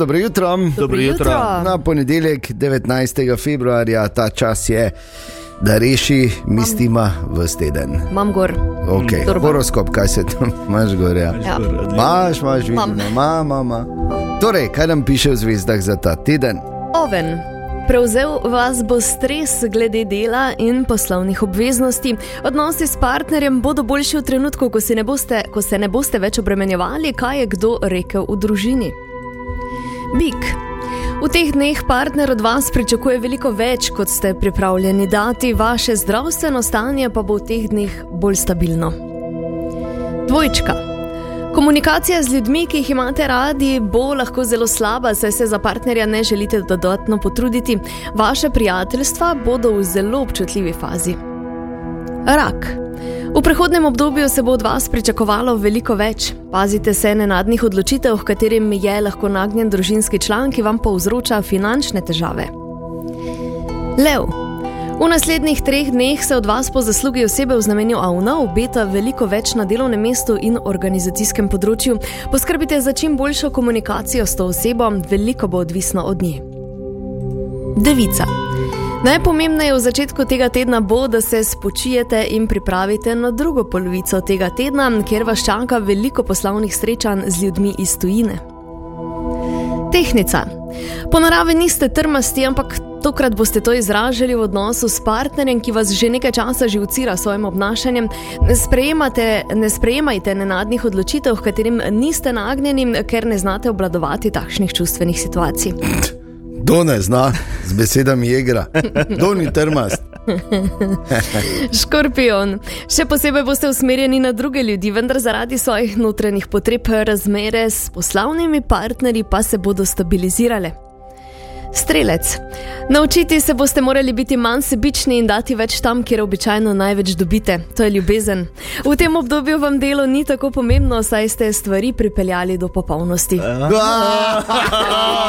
Dobro jutro. Dobro jutro. Na ponedeljek, 19. februarja, ta čas je, da reši mistima v steden. Imam gor. Okay. Torba. Horoskop, kaj se tam imaš gor? Ja. Ja. Maš, maš, Imam. vidno, ma, ma, ma. Torej, kaj nam piše v zvezdah za ta teden? Oven. Prevzel vas bo stres glede dela in poslovnih obveznosti. Odnosi s partnerjem bodo boljši v trenutku, ko se ne boste, ko se ne boste več obremenjevali, kaj je kdo rekel v družini. Bik. V teh dneh partner od vas pričakuje veliko več, kot ste pripravljeni dati, vaše zdravstveno stanje pa bo v teh dneh bolj stabilno. Dvojčka. Komunikacija z ljudmi, ki jih imate radi, bo lahko zelo slaba, saj se za partnerja ne želite dodatno potruditi. Vaše prijateljstva bodo v zelo občutljivi fazi. Rak. V prihodnem obdobju se bo od vas pričakovalo veliko več. Pazite se nenadnih odločitev, v katerim je lahko nagnjen družinski član, ki vam povzroča finančne težave. Lev. V naslednjih treh dneh se od vas po zaslugi osebe v znamenju Avna obeta veliko več na delovnem mestu in organizacijskem področju. Poskrbite za čim boljšo komunikacijo s to osebo, veliko bo odvisno od nje. Devica. Najpomembneje v začetku tega tedna bo, da se spočijete in pripravite na drugo polovico tega tedna, kjer vas čaka veliko poslovnih srečanj z ljudmi iz tujine. Tehnica. Po naravi niste trmasti, ampak tokrat boste to izražali v odnosu s partnerjem, ki vas že nekaj časa živcira s svojim obnašanjem. Sprejemate, ne sprejemajte nenadnih odločitev, katerim niste nagnjeni, ker ne znate obladovati takšnih čustvenih situacij. Kdo ne zna, z besedami igra, kdo ni trmast. Škorpion. Še posebej boste usmerjeni na druge ljudi, vendar zaradi svojih notranjih potreb razmere s poslovnimi partnerji pa se bodo stabilizirale. Strelec. Naučiti se boste morali biti manj sebični in dati več tam, kjer običajno največ dobite. To je ljubezen. V tem obdobju vam delo ni tako pomembno, saj ste stvari pripeljali do popolnosti.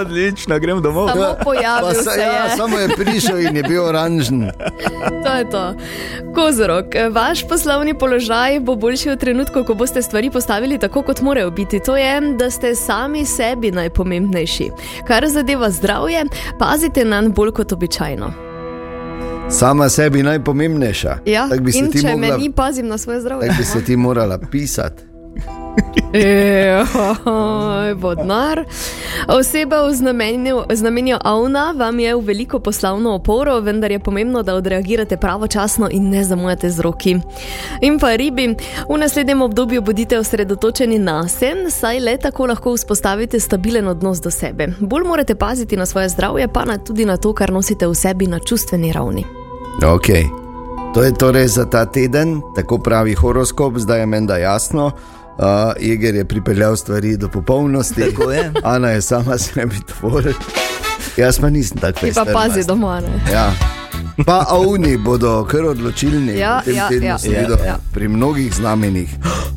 Odlično, grem domov. Samo Pa pojavil se, se ja, je. samo je prišel in je bil oranžen. To je to. Kozorok, vaš poslovni položaj bo boljši v trenutku, ko boste stvari postavili tako, kot morajo biti. To je, da ste sami sebi najpomembnejši. Kar zadeva zdravje, pazite na nj bolj kot običajno. Sama sebi najpomembnejša. Ja, Tako bi se ti če mogla, me ni, pazim na svoje zdravje. tako bi se ti morala pisati. Ej, Vodnar. Oseba v znamenju, znamenju Avna vam je v veliko poslovno oporo, vendar je pomembno, da odreagirate pravočasno in ne zamujate z roki. In pa ribi, v naslednjem obdobju bodite osredotočeni na se, saj le tako lahko vzpostavite stabilen odnos do sebe. Bolj morate paziti na svoje zdravje, pa na, tudi na to, kar nosite v sebi na čustveni ravni. Okay. To je torej za ta teden, tako pravi horoskop, zdaj je menda jasno. Uh, Jeger je pripeljal stvari do popolnosti, Tako je. Ana je sama sebi tvor. Jaz pa nisem tako Ti pa pazi doma. Ne? Ja. Pa avni bodo kar odločilni Ja, v tem ja, tednu, ja, ja, ja. pri mnogih znamenjih.